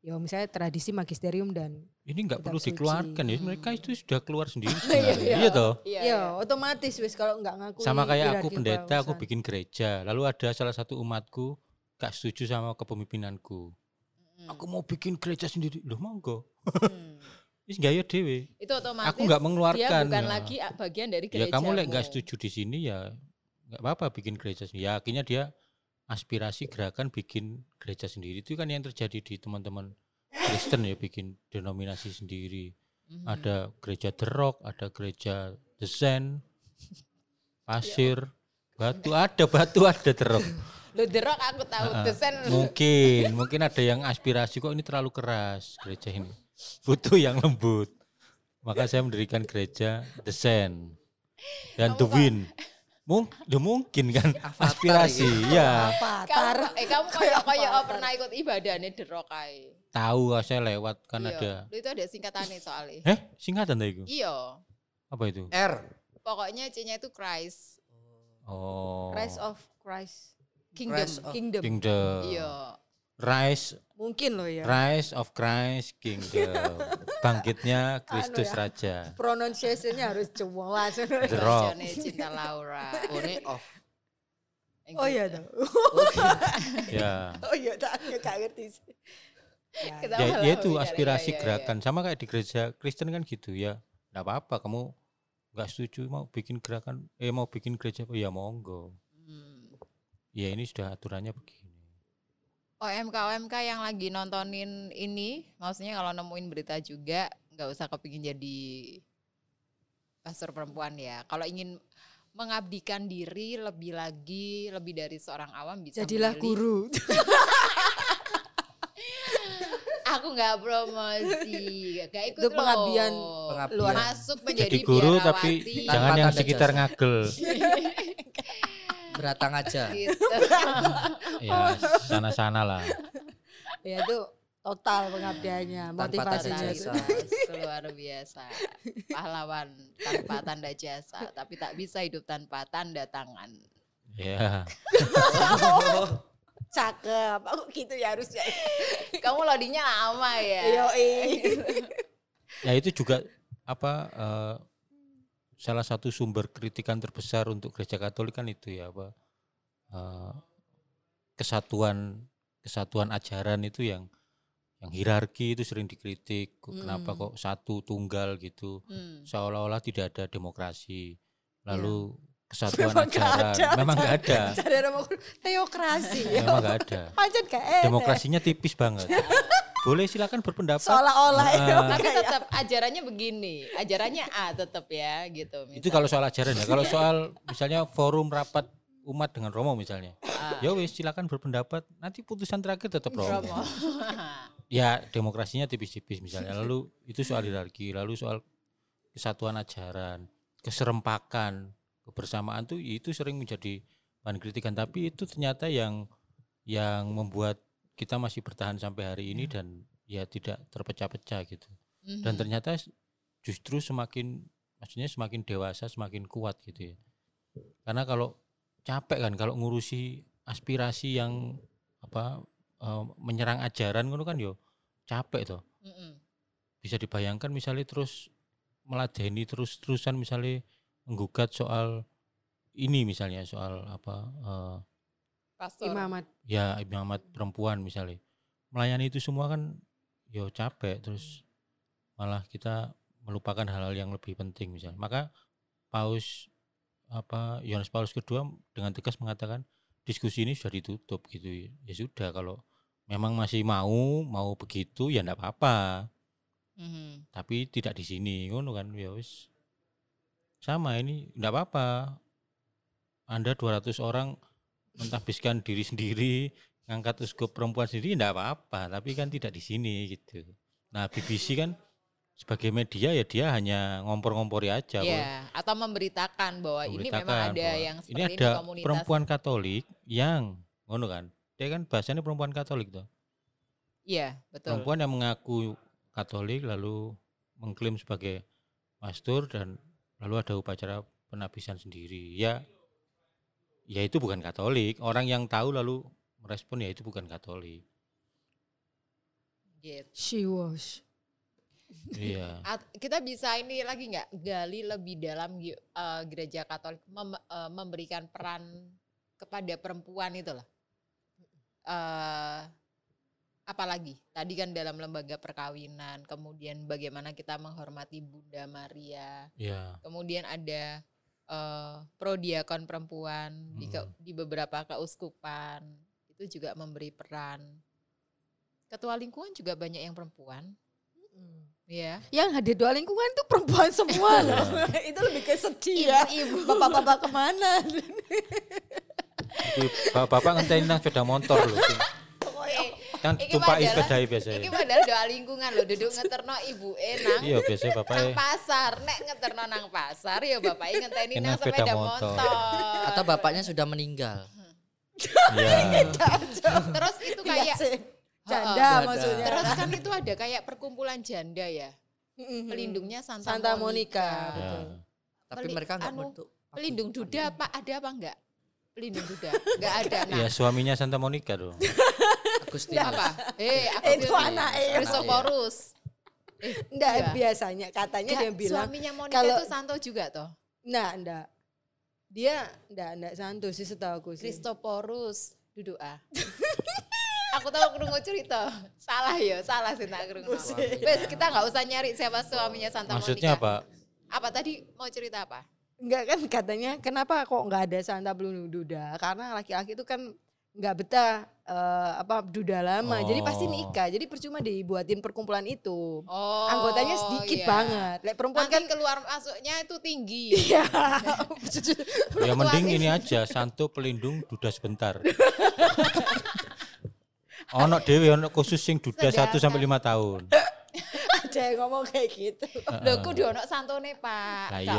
S3: ya misalnya tradisi magisterium dan
S4: ini enggak
S3: kitab
S4: perlu
S3: suci.
S4: dikeluarkan ya. Mereka itu sudah keluar sendiri.
S3: Iya,
S4: sebenarnya.
S3: iya.
S4: Iya toh?
S2: Iya,
S3: ya
S2: iya.
S3: otomatis wis kalau nggak ngakui
S4: Sama kayak aku pendeta, aku
S3: kepausan.
S4: bikin gereja. Lalu ada salah satu umatku gak setuju sama kepemimpinanku.
S2: Hmm.
S4: Aku mau bikin gereja sendiri. Loh monggo.
S2: Hmm.
S4: Ini gaya dewe.
S2: Itu otomatis
S4: Aku nggak
S2: dia
S4: mengeluarkan.
S2: bukan
S4: ya.
S2: lagi bagian dari
S4: Ya
S2: gereja.
S4: kamu lek nggak setuju di sini ya nggak apa-apa bikin gereja sendiri. Ya akhirnya dia aspirasi gerakan bikin gereja sendiri itu kan yang terjadi di teman-teman Kristen ya bikin denominasi sendiri.
S2: Hmm.
S4: Ada gereja The Rock, ada gereja The Zen, pasir, batu ada batu ada The Rock.
S2: Lo derok aku tahu
S4: Ah,
S2: desen.
S4: Mungkin mungkin ada yang aspirasi kok ini terlalu keras gereja ini. Butuh yang lembut. Maka saya mendirikan gereja The Zen dan
S2: Kamu
S4: The
S2: kok-
S4: Wind. Mung, ya mungkin kan
S5: Avatar
S4: aspirasi ya.
S3: Avatar.
S2: Kamu, eh kamu kayak kayak oh, pernah ikut ibadah nih derok ae.
S4: Tahu saya lewat kan
S2: Iya.
S4: ada.
S2: Itu ada singkatannya soalnya.
S4: Eh, singkatan tadi itu.
S2: Iya.
S4: Apa itu?
S5: R.
S2: Pokoknya C-nya itu Christ.
S4: Oh.
S3: Rise of Christ
S2: Kingdom.
S5: Christ of-
S3: Kingdom.
S4: Kingdom.
S2: Iya.
S4: Rise
S3: Mungkin loh ya.
S4: Rise of Christ Kingdom. Bangkitnya Kristus
S3: ya.
S4: Raja.
S3: Pronunciation-nya harus jelas.
S4: The Rock.
S2: Cinta Laura.
S5: One off.
S3: Oh iya tuh.
S4: Ya.
S3: Oh iya tak ngerti sih. Ya,
S4: ya, ya
S2: lah,
S4: itu
S2: iya,
S4: aspirasi
S2: iya, iya,
S4: gerakan sama kayak di gereja Kristen kan gitu ya nggak apa-apa kamu nggak setuju mau bikin gerakan eh mau bikin gereja apa ya monggo
S2: Hmm.
S4: ya ini sudah aturannya begini
S2: OMK OMK yang lagi nontonin ini, maksudnya kalau nemuin berita juga nggak usah kepingin jadi pastor perempuan ya. Kalau ingin mengabdikan diri lebih lagi lebih dari seorang awam bisa
S3: Jadilah
S2: memilih.
S3: guru.
S2: Aku nggak promosi, nggak ikut
S3: Itu pengabdian
S2: loh.
S5: Pengabdian.
S3: luar
S2: Masuk menjadi
S4: Jadi guru tapi
S2: biarawati.
S4: Jangan yang sekitar ngagel.
S5: Beratang aja.
S2: gitu.
S4: ya sana-sana lah.
S3: ya itu total pengabdiannya,
S5: Tanpa
S3: motivasinya
S5: tanda
S3: itu.
S5: jasa.
S2: luar biasa. Pahlawan tanpa tanda jasa, tapi tak bisa hidup tanpa tanda tangan.
S4: Ya.
S3: Cakep. Aku gitu ya harusnya.
S2: Kamu loadingnya lama ya.
S3: Yoi.
S4: Ya itu juga apa eh, salah satu sumber kritikan terbesar untuk gereja Katolik kan itu ya apa eh, kesatuan kesatuan ajaran itu yang yang hierarki itu sering dikritik Kok kenapa
S3: Hmm.
S4: kok satu tunggal gitu
S2: Hmm.
S4: seolah-olah tidak ada demokrasi lalu kesatuan
S3: Iya. Memang
S4: ajaran
S3: ada,
S4: memang nggak ada
S3: teokrasi. ya.
S4: memang nggak ada
S3: Pancen gak enak.
S4: demokrasinya tipis banget boleh silakan berpendapat
S3: Seolah-olah ya.
S4: Nah,
S2: Tapi tetap ajarannya begini, ajarannya A tetap ya gitu.
S4: Itu kalau soal ajaran ya. Kalau soal misalnya forum rapat umat dengan Romo misalnya.
S2: Ah.
S4: Ya wis silakan berpendapat. Nanti putusan terakhir tetap Romo.
S2: Romo.
S4: Ya demokrasinya tipis-tipis misalnya. Lalu itu soal hierarki, lalu soal kesatuan ajaran, keserempakan, kebersamaan tuh itu sering menjadi bahan kritikan. Tapi itu ternyata yang yang membuat kita masih bertahan sampai hari ini dan ya tidak terpecah-pecah gitu. dan
S2: Mhm.
S4: ternyata justru semakin maksudnya semakin dewasa semakin kuat gitu ya karena kalau capek kan kalau ngurusi aspirasi yang apa eh, menyerang ajaran ngono kan yo capek toh
S2: Mm-mm.
S4: bisa dibayangkan misalnya terus meladeni terus terusan misalnya menggugat soal ini misalnya soal apa eh,
S2: Pastor.
S3: Imamat.
S4: ya imamat perempuan misalnya melayani itu semua kan yo capek terus malah kita melupakan hal-hal yang lebih penting misalnya maka paus apa Yohanes Paulus kedua dengan tegas mengatakan diskusi ini sudah ditutup gitu ya sudah kalau memang masih mau mau begitu ya enggak apa-apa
S2: Mhm.
S4: tapi tidak di sini ngono kan ya wis sama ini enggak apa-apa anda 200 orang mentahbiskan diri sendiri ngangkat uskup perempuan sendiri enggak apa-apa. Tapi kan tidak di sini gitu. Nah BBC kan sebagai media ya dia hanya ngompor-ngompori aja bahwa-
S2: Ya, atau memberitakan bahwa ini memang
S4: memberitakan
S2: ada yang seperti
S4: ini
S2: ini,
S4: ada
S2: komunitas.
S4: perempuan Katolik yang ngono kan? Dia kan bahasanya perempuan Katolik tuh
S2: Iya, betul.
S4: perempuan yang mengaku Katolik lalu mengklaim sebagai pastor dan lalu ada upacara penabisan sendiri. Ya ya itu bukan Katolik. Orang yang tahu lalu merespon ya itu bukan Katolik.
S2: Gitu.
S3: She was.
S4: iya.
S2: At- kita bisa ini lagi nggak? Gali lebih dalam eh, gereja Katolik mem- eh, memberikan peran kepada perempuan itu lah. Eh, apalagi? Tadi kan dalam lembaga perkawinan, kemudian bagaimana kita menghormati Bunda Maria,
S4: ya
S2: kemudian ada eh, prodiakon perempuan di, ke-
S4: Mm.
S2: di beberapa keuskupan itu juga memberi peran. Ketua lingkungan juga banyak yang perempuan, ya.
S3: Yang hadir dua lingkungan tuh perempuan semua
S4: Iya.
S3: loh. itu lebih ke sedih ya.
S2: Ibu-ibu.
S3: Bapak-bapak ke
S4: mana? Bapak-bapak ngenteni nang sepeda motor
S2: Eh,
S4: kan
S2: Iki
S4: tumpai
S2: padahal-
S4: sepeda
S2: Iki padahal doa lingkungan loh, duduk ngeterno ibu nang
S4: iya biasanya bapak
S2: nang pasar, nek ngeterno nang pasar ya bapak ngenteni
S4: Kena
S2: nang
S4: sepeda
S2: sepeda
S4: motor.
S2: motor.
S5: Atau bapaknya sudah meninggal.
S4: iya
S2: Terus itu
S3: Iya
S2: kayak.
S3: Janda
S5: Janda.
S3: maksudnya.
S2: terus kan itu ada kayak perkumpulan janda ya. Pelindungnya Santa,
S3: Santa
S2: Monica.
S3: Monica.
S4: ya.
S3: betul.
S5: Tapi mereka nggak
S2: anu. Pelindung duda Pak ada apa enggak? Pelindung duda. Enggak ada. Nah,
S4: ya suaminya Santa Monica dong
S5: Agustinus.
S2: apa? Eh, aku
S3: Itu
S2: bilang,
S3: anaknya.
S2: Chrysoporus.
S3: Enggak
S2: Iya.
S3: biasanya katanya
S2: Enggak,
S3: dia bilang
S2: suaminya Monica
S3: kalau-
S2: itu Santo juga toh.
S3: Nah, enggak. Dia enggak enggak santu sih setahu aku sih.
S2: Christoporus duduk ah. aku tahu krungu cerita. Salah ya, salah sih tak krungu. Wes kita nggak usah nyari siapa suaminya Santa
S4: maksudnya
S2: Monica.
S4: apa
S2: Apa tadi mau cerita apa?
S3: Enggak kan katanya kenapa kok enggak ada Santa Pelindung Duda? Karena laki-laki itu kan nggak betah eh, apa duda lama. Jadi pasti
S4: Oh.
S3: nikah. Jadi percuma dibuatin perkumpulan itu.
S2: Oh,
S3: Anggotanya sedikit
S2: iya.
S3: banget. Lek perempuan
S2: Nanti
S3: kan
S2: keluar masuknya itu tinggi.
S3: Iya.
S4: Ya mending ini aja santo pelindung duda sebentar. ono dewe ono khusus sing duda 1 sampai 5 tahun.
S3: Ada yang ngomong kayak gitu.
S2: Lho kudu ono santone, Pak.
S4: Lah iya,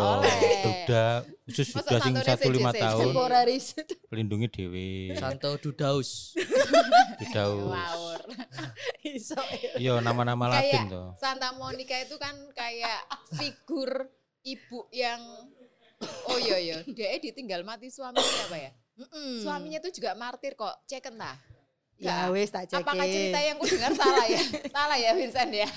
S4: duda khusus duda sing
S2: santone
S4: 1 5
S2: sejek-sejek?
S4: tahun
S3: Temporaris.
S4: pelindungi dewe.
S5: Santo Dudaus.
S4: Dudaus.
S3: Iso.
S4: Iya nama-nama Latin tuh.
S2: Santa Monica itu kan kayak figur ibu yang Oh iya iya, dia ditinggal mati suaminya apa ya?
S3: Mm-mm.
S2: Suaminya itu juga martir kok. Ceken lah.
S3: Ya
S2: Nggak.
S3: wes tak cekin.
S2: Apakah cerita yang ku dengar salah ya? salah ya Vincent ya?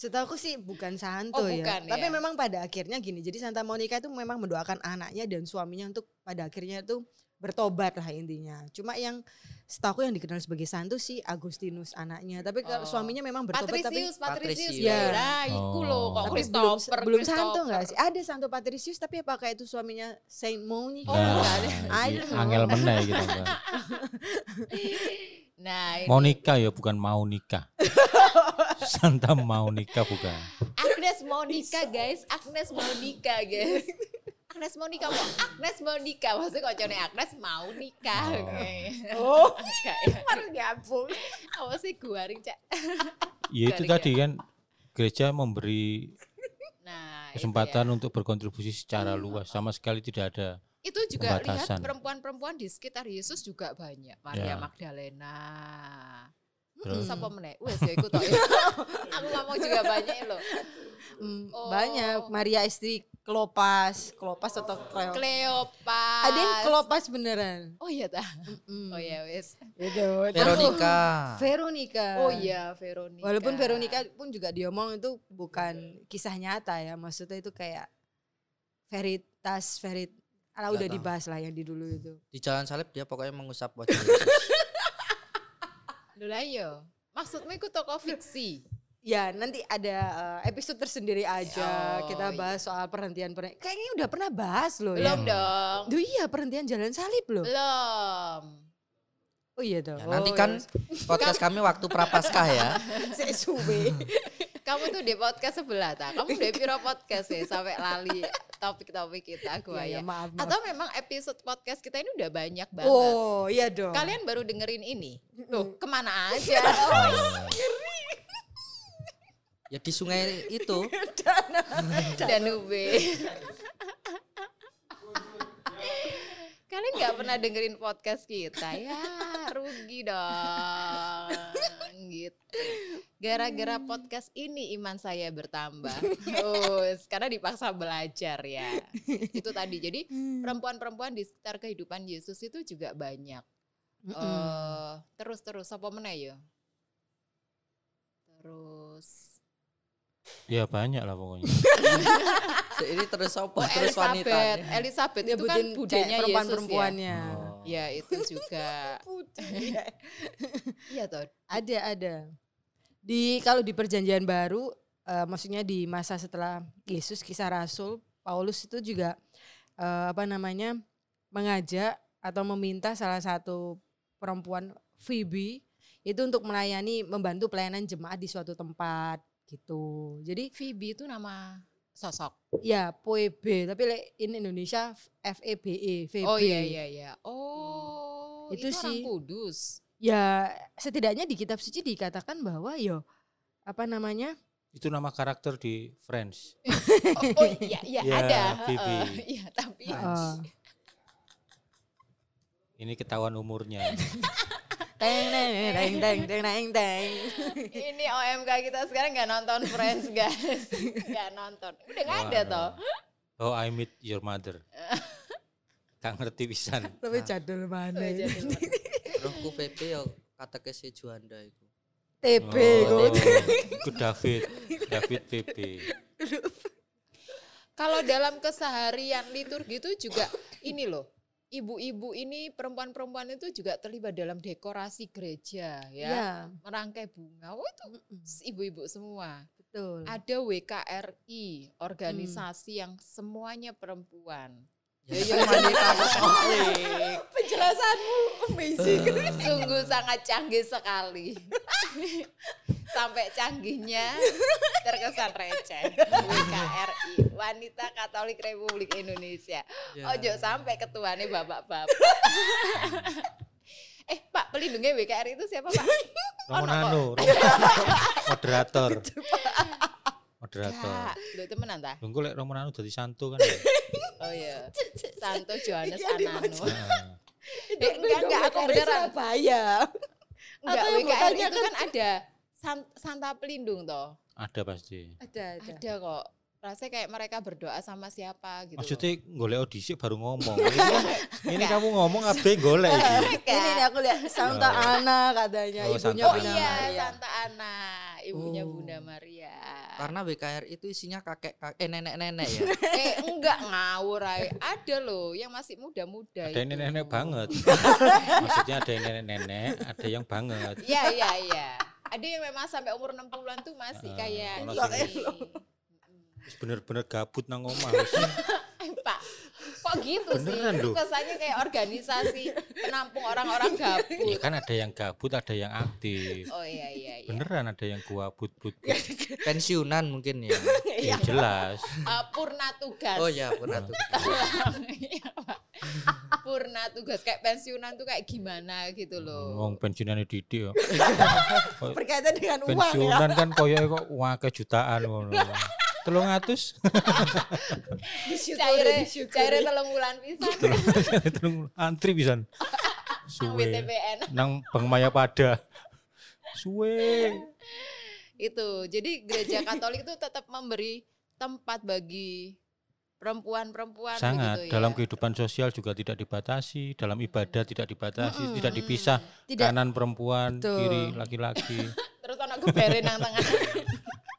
S3: Setahu sih bukan santo
S2: Oh,
S3: ya.
S2: bukan
S3: Tapi
S2: ya.
S3: memang pada akhirnya gini. Jadi Santa Monica itu memang mendoakan anaknya dan suaminya untuk pada akhirnya itu bertobat lah intinya. Cuma yang setahu yang dikenal sebagai santo sih Agustinus anaknya. Tapi kalau
S2: Oh.
S3: suaminya memang bertobat tapi
S2: Patricius, Patricius.
S5: Patricius.
S2: Ya, nah, iku
S4: Oh.
S2: loh kok
S3: tapi belum
S2: Christopher.
S3: belum santo enggak sih? Ada Santo Patricius tapi apakah itu suaminya Saint Monica?
S2: Oh,
S4: Nah,
S2: enggak ada.
S3: I
S4: iki
S3: don't know.
S4: angel meneh gitu.
S2: Nah, ini
S4: Mau nikah ya bukan mau nikah. Santa mau nikah bukan.
S2: Agnes Monica guys, Agnes Monica guys. Agnes Monica kok Agnes Monica maksudnya kok cone Agnes mau nikah.
S4: Oh.
S2: Oke.
S3: Oh, baru nyambung.
S2: apa sih guaring cak.
S4: Ya itu
S2: Garing
S4: tadi kan gereja memberi
S2: Nah,
S4: kesempatan
S2: ya.
S4: untuk berkontribusi secara luas sama sekali tidak ada.
S2: Itu juga lihat
S4: pembatasan.
S2: perempuan-perempuan di sekitar Yesus juga banyak. Maria
S4: Ya.
S2: Magdalena.
S4: Terus?
S2: Siapa meneh? Wes ya ikut ya. Aku ngomong juga banyak loh.
S3: Hmm,
S2: Oh.
S3: Banyak Maria istri Klopas, Klopas atau Kleo.
S2: Kleopas.
S3: Ada yang Klopas beneran.
S2: Oh iya dah.
S3: Mm.
S2: Oh iya wes.
S3: Itu.
S5: Veronica.
S3: Veronica.
S2: Oh iya Veronica.
S3: Walaupun Veronica pun juga diomong itu bukan kisah nyata ya, maksudnya itu kayak veritas, verit, ala udah
S5: tahu.
S3: dibahas lah yang di dulu itu.
S5: Di jalan salib dia pokoknya mengusap wajah Yesus.
S2: Lah iya. Maksudmu itu toko fiksi?
S3: Ya nanti ada eh, episode tersendiri aja
S2: Oh,
S3: kita bahas soal perhentian perhentian. Kayaknya udah pernah bahas loh ya.
S2: Belum dong.
S3: Duh iya perhentian jalan salib loh.
S2: Belum.
S3: Oh iya dong.
S5: Ya, nanti kan podcast kami waktu prapaskah ya.
S3: saya suwe.
S2: Kamu tuh di podcast sebelah tak? Kamu di piro podcast ya sampai lali topik-topik kita gue
S3: Ya,
S2: ya.
S3: ya, maaf, maaf.
S2: Atau memang episode podcast kita ini udah banyak banget.
S3: Oh iya dong.
S2: Kalian baru dengerin ini? Loh, ke mana aja?
S5: Ya di sungai itu.
S2: Danube. Kalian nggak pernah dengerin podcast kita ya rugi dong gitu. Gara-gara podcast ini iman saya bertambah. Oh, karena dipaksa belajar ya. Itu tadi. Jadi perempuan-perempuan di sekitar kehidupan Yesus itu juga banyak. Eh, terus terus apa meneh ya? Terus
S4: Ya banyak lah pokoknya.
S5: Ini terus apa?
S2: Oh,
S5: terus wanita.
S2: Elizabeth, Elizabeth itu kan budenya ya.
S3: perempuan-perempuannya.
S5: Oh.
S2: Ya itu juga. Iya toh.
S3: Ada ada. Di kalau di perjanjian baru, eh, maksudnya di masa setelah Yesus kisah Rasul, Paulus itu juga eh, apa namanya mengajak atau meminta salah satu perempuan Phoebe itu untuk melayani membantu pelayanan jemaat di suatu tempat gitu. Jadi
S2: Phoebe itu nama sosok.
S3: ya Phoebe tapi like in Indonesia F E B E Phoebe.
S2: Oh iya iya iya. Oh
S3: Itu
S2: itu, orang
S3: sih.
S2: kudus.
S3: Ya setidaknya di kitab suci dikatakan bahwa yo apa namanya
S4: Itu nama karakter di Friends.
S2: Oh, oh iya iya
S4: Ya,
S2: ada.
S4: Phoebe.
S2: heeh. Iya tapi
S3: eh,
S4: Ini ketahuan umurnya.
S3: teng teng teng teng teng teng teng.
S2: ini OMK kita sekarang nggak nonton Friends guys. Nggak nonton. Udah nggak ada toh.
S4: Oh, I meet your mother. Gak ngerti pisan.
S3: Tapi jadul mana?
S2: Oh,
S5: Rohku PP ya kata ke si Juanda itu.
S3: TB
S4: Oh,
S3: kok.
S4: itu David, David PP.
S2: Kalau dalam keseharian liturgi itu juga ini loh. Ibu-ibu ini perempuan-perempuan itu juga terlibat dalam dekorasi gereja ya.
S3: Ya,
S2: Merangkai bunga. Oh itu ibu-ibu semua.
S3: betul.
S2: Ada WKRI, organisasi yang semuanya perempuan.
S5: Ya, ya.
S3: Penjelasanmu amazing.
S2: Sungguh sangat canggih sekali. Sampai canggihnya terkesan receh. WKRI, Wanita Katolik Republik Indonesia.
S5: Ya.
S2: Ojo sampai ketuanya bapak-bapak. eh Pak, pelindungnya WKRI itu siapa Pak?
S4: Romo
S2: Ono kok.
S4: Nano, Romo- moderator. Moderator.
S2: Kak, lu temenan ta?
S4: Lunggu lek Romo Nano dadi santo kan. ya?
S2: Oh iya. Santo Johannes
S3: Iya,
S2: Anano.
S4: Heeh.
S2: Eh, enggak, enggak, aku beneran.
S3: Surabaya.
S2: Enggak,
S3: Atau yang
S2: WKRI
S3: bertanya
S2: itu kan ada san- Santa Pelindung toh.
S4: Ada pasti.
S3: Ada, ada.
S2: Ada kok. Rasanya kayak mereka berdoa sama siapa gitu.
S4: Maksudnya golek audisi baru ngomong. Ini, kan- ini kamu ngomong apa golek.
S3: Ini nih aku lihat Santa
S4: Oh.
S3: Ana katanya
S4: Oh,
S3: ibunya
S2: Oh
S4: Santa
S3: Bunda
S2: iya,
S3: Maria.
S2: Santa Ana, ibunya
S3: Oh.
S2: Bunda Maria.
S5: Karena WKR itu isinya kakek, kakek eh nenek-nenek ya.
S2: eh enggak ngawur ay. Ada loh yang masih muda-muda
S4: Ada yang nenek-nenek banget. Maksudnya ada yang nenek-nenek, ada yang banget.
S2: Iya, iya, iya. Ada yang memang sampai umur 60-an tuh masih
S4: Ah,
S2: kayak
S4: bener-bener gabut nang omah.
S2: Eh, Pak, kok gitu
S4: Beneran
S2: sih? Itu
S4: loh.
S2: kesannya kayak organisasi penampung orang-orang gabut.
S4: Ya kan ada yang gabut, ada yang aktif.
S2: Oh iya iya iya.
S4: Beneran ada yang gabut but
S5: Pensiunan mungkin ya.
S4: Ya jelas.
S2: Eh, purna tugas.
S5: Oh ya, pernah tuh.
S2: Iya, Pak. purna tugas kayak pensiunan tuh kayak gimana gitu loh.
S4: Wong pensiunane Didi yo.
S3: Berkaitan dengan uang ya.
S4: Pensiunan kan koyo kok wah kejutaan ngono. Telung atus,
S3: Disyukuri, disyukuri.
S2: telung bulan pisan
S4: telung antri pisan.
S2: nang
S4: Suwe.
S2: BTPN.
S4: Nang Bang Maya pada. Suwe.
S2: Itu. Jadi gereja Katolik itu tetap memberi tempat bagi perempuan-perempuan
S4: Sangat
S2: begitu ya.
S4: dalam kehidupan sosial juga tidak dibatasi, dalam ibadah tidak dibatasi,
S3: Mm-mm.
S4: tidak dipisah
S3: Tidak
S4: kanan perempuan,
S3: Betul.
S4: kiri laki-laki.
S2: Terus anak gebere nang tengah.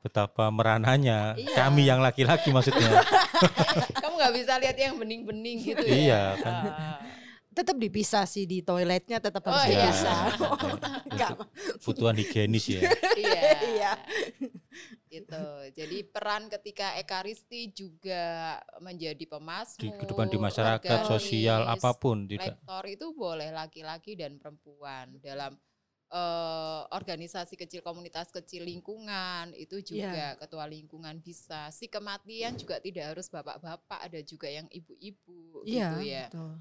S4: Betapa merananya
S2: Iya.
S4: kami yang laki-laki maksudnya.
S2: Kamu nggak bisa lihat yang bening-bening gitu ya.
S4: Iya, kan.
S2: Ah.
S3: tetap dipisah sih di toiletnya tetap harus
S2: Oh, iya.
S3: dipisah. Enggak.
S4: Untuk kebutuhan higienis ya.
S2: iya.
S3: Iya.
S2: Gitu. Jadi peran ketika ekaristi juga menjadi pemasmur,
S4: Di kehidupan di masyarakat,
S2: organis,
S4: sosial apa pun tidak.
S2: lektor itu boleh laki-laki dan perempuan dalam eh, organisasi kecil komunitas kecil lingkungan itu juga ketua lingkungan bisa si kematian juga tidak harus bapak-bapak ada juga yang ibu-ibu
S3: Iya,
S2: gitu ya
S3: betul.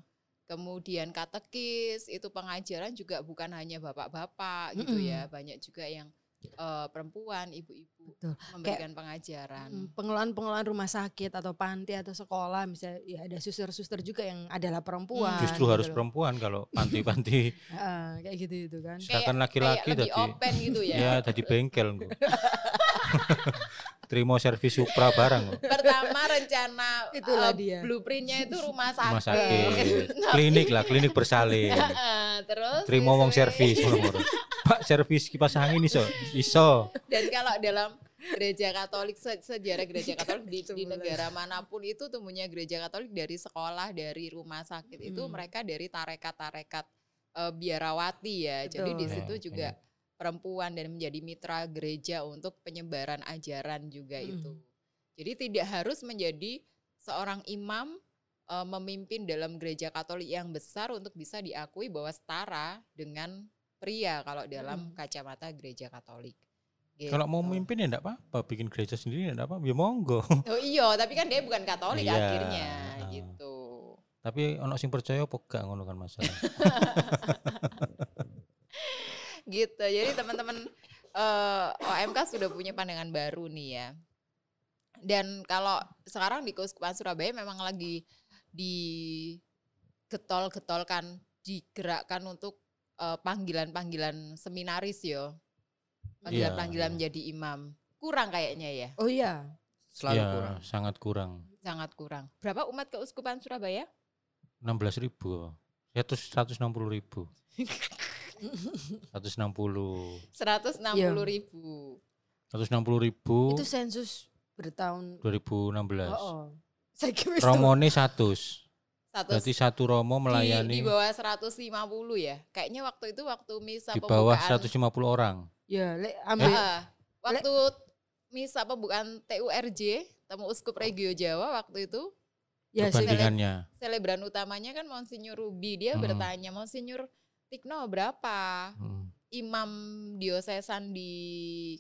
S2: kemudian katekis itu pengajaran juga bukan hanya bapak-bapak gitu
S3: Mm-mm.
S2: ya banyak juga yang eh, perempuan ibu-ibu
S3: Betul.
S2: memberikan pengajaran
S3: Mm, Pengelolaan-pengelolaan rumah sakit atau panti atau sekolah misalnya ya ada suster-suster juga yang adalah perempuan.
S4: Justru
S3: gitu
S4: harus
S3: loh.
S4: perempuan kalau panti-panti
S3: Heeh, kayak gitu itu kan.
S4: Sedangkan
S2: Kayak-
S4: laki-laki
S2: kayak lebih
S4: tadi
S2: open gitu ya
S4: ya tadi bengkel. Terima servis Supra barang kok.
S2: pertama rencana
S3: Itulah
S2: eh,
S3: dia.
S2: blueprintnya itu rumah sakit,
S4: Rumah sakit. Klinik lah, klinik bersalin.
S2: terus
S4: Terima wong servis. Pak servis kipas angin iso. Iso.
S2: dan kalau dalam gereja Katolik se- sejarah gereja Katolik di, di negara mana pun itu tumbuhnya gereja Katolik dari sekolah dari rumah sakit itu
S3: Mm.
S2: mereka dari tarekat-tarekat eh, biarawati ya jadi di
S3: Betul.
S2: situ
S4: Ya,
S2: juga
S4: iya.
S2: Perempuan dan menjadi mitra gereja untuk penyebaran ajaran juga
S3: Mm.
S2: itu jadi tidak harus menjadi seorang imam eh, memimpin dalam gereja Katolik yang besar untuk bisa diakui bahwa setara dengan pria kalau dalam
S3: Mm.
S2: kacamata gereja Katolik.
S4: Kalau mau
S2: Gitu.
S4: memimpin ya enggak apa-apa, bikin gereja sendiri ya enggak apa-apa, ya monggo.
S2: Oh iya, tapi kan dia bukan Katolik
S4: Iya,
S2: akhirnya
S4: ah.
S2: gitu.
S4: Tapi ono sing percaya apa gak ngono kan masalah.
S2: Gitu. Jadi teman-teman eh, OMK sudah punya pandangan baru nih ya. Dan kalau sekarang di Keuskupan Surabaya memang lagi digetol-getolkan, digerakkan untuk eh, panggilan-panggilan seminaris yo. Panggilan-panggilan
S4: Iya.
S2: menjadi imam. Kurang kayaknya ya,
S3: Oh iya.
S5: Selalu
S4: ya,
S5: kurang.
S4: sangat kurang.
S2: sangat kurang. Berapa umat Keuskupan Surabaya?
S4: 16 ribu. 160 ribu. 160.
S2: 160
S3: Iya.
S2: ribu.
S4: 160 ribu
S3: Itu sensus bertahun
S4: 2016.
S3: Oh, oh. Saya wis
S4: Romone 100.
S2: Satu
S4: Berarti satu romo
S2: di, di
S4: melayani
S2: bawah 150 ya. Kayaknya waktu itu waktu misa
S4: di bawah
S2: pembukaan.
S4: 150 orang.
S3: Ya, lek ambil
S2: Ah, waktu misa pembukaan TURJ, Temu Uskup Regio Jawa waktu itu
S3: Ya,
S4: perbandingannya.
S2: Selebran utamanya kan Monsinyur Ruby. Dia
S4: Hmm.
S2: bertanya, Monsinyur Tikno berapa?
S4: Hmm.
S2: Imam diosesan di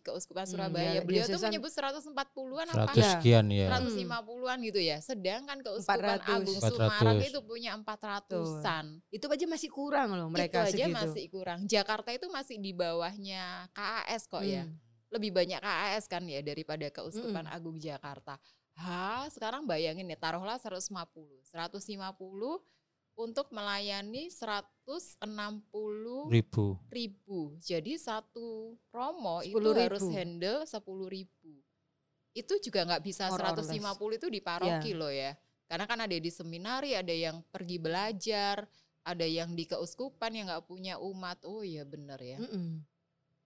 S2: Keuskupan
S3: Hmm,
S2: Surabaya.
S3: ya,
S2: Beliau tuh
S3: diosesan
S2: menyebut 140-an apa?
S4: 100
S3: Ya.
S4: sekian ya.
S2: 150-an gitu ya. Sedangkan Keuskupan
S3: 400.
S2: Agung
S4: 400.
S2: Sumarang itu punya 400-an.
S3: Itu aja masih kurang loh mereka
S2: itu aja
S3: segitu.
S2: masih kurang. Jakarta itu masih di bawahnya KAS kok ya.
S3: Hmm.
S2: Lebih banyak KAS kan ya daripada Keuskupan Agung Jakarta. Ha, sekarang bayangin ya, taruhlah 150. 150 untuk melayani 160
S4: Ribu.
S2: ribu. Jadi satu promo itu
S3: 10.000.
S2: harus handle 10 ribu. Itu juga nggak bisa
S3: More or
S2: 150 itu di paroki loh ya. Karena kan ada di seminari, ada yang pergi belajar, ada yang di keuskupan yang nggak punya umat. Oh iya bener ya.
S3: Mm-mm.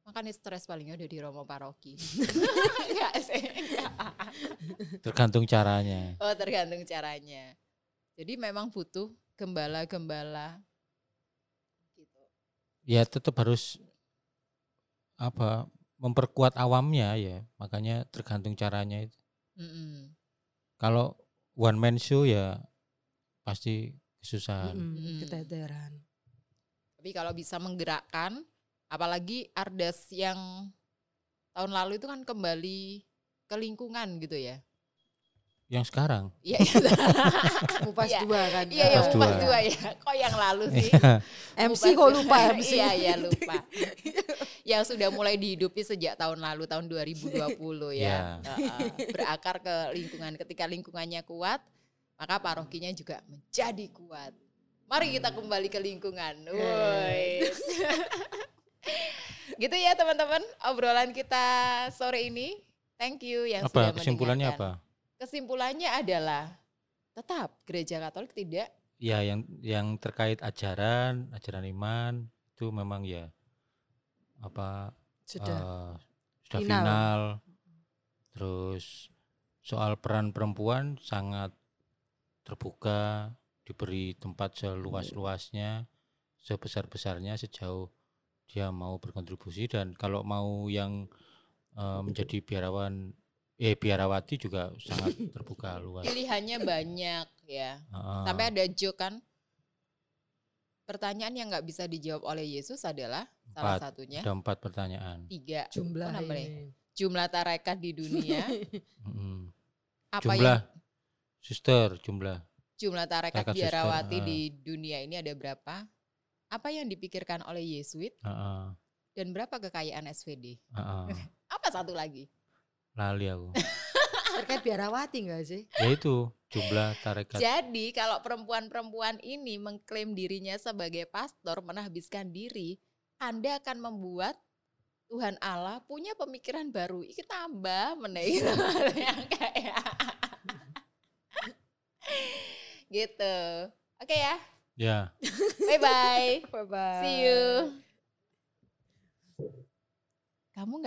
S2: Makanya stres palingnya udah di romo paroki.
S4: Tergantung caranya.
S2: Oh tergantung caranya. Jadi memang butuh gembala-gembala. Gitu.
S4: Ya tetap harus apa memperkuat awamnya ya. Makanya tergantung caranya itu.
S2: Mm-mm.
S4: Kalau one man show ya pasti kesusahan.
S2: Mm.
S3: Keteteran.
S2: Tapi kalau bisa menggerakkan, apalagi Ardas yang tahun lalu itu kan kembali ke lingkungan gitu ya.
S4: Yang sekarang.
S2: Iya, iya.
S3: Mupas
S2: Iya.
S3: dua kan.
S2: Iya, yang
S4: Pas
S2: pas
S4: dua.
S2: dua ya. Kok yang lalu sih?
S3: MC
S2: Mupas
S3: kok lupa MC.
S2: Iya, iya lupa. yang sudah mulai dihidupi sejak tahun lalu, tahun 2020 ya.
S4: Iya.
S2: Heeh. berakar ke lingkungan. Ketika lingkungannya kuat, maka parokinya juga menjadi kuat. Mari kita kembali ke lingkungan. Woi. gitu ya teman-teman obrolan kita sore ini. Thank you yang sudah
S4: apa kesimpulannya
S2: mendengarkan.
S4: apa?
S2: Kesimpulannya adalah tetap gereja Katolik tidak
S4: Ya yang yang terkait ajaran, ajaran iman itu memang ya apa
S3: Sudah.
S4: eh, sudah
S3: Final.
S4: final. Terus soal peran perempuan sangat terbuka, diberi tempat seluas-luasnya, sebesar-besarnya sejauh dia mau berkontribusi dan kalau mau yang eh, menjadi biarawan eh biarawati juga sangat terbuka luas.
S2: pilihannya banyak ya.
S4: Heeh.
S2: Sampai ada joke kan. Pertanyaan yang nggak bisa dijawab oleh Yesus adalah salah
S4: Empat.
S2: satunya
S4: ada empat pertanyaan.
S2: tiga
S3: Jumlah
S2: Apa namanya? jumlah tarekat di dunia apa
S4: jumlah
S2: yang
S4: suster jumlah
S2: jumlah tarekat
S4: Tarekat
S2: biarawati
S4: ah.
S2: di dunia ini ada berapa apa yang dipikirkan oleh Yesuit
S4: Heeh,
S2: dan berapa kekayaan SVD
S4: heeh.
S2: apa satu lagi
S4: lali aku.
S3: Terkait biarawati enggak sih?
S4: ya itu jumlah tarekat.
S2: Jadi kalau perempuan-perempuan ini mengklaim dirinya sebagai pastor menahbiskan diri anda akan membuat Tuhan Allah punya pemikiran baru. Iki tambah meneh yang kayak gitu. Oke ya?
S4: Ya.
S2: Bye bye
S3: Bye bye.
S2: see you. Kamu nggak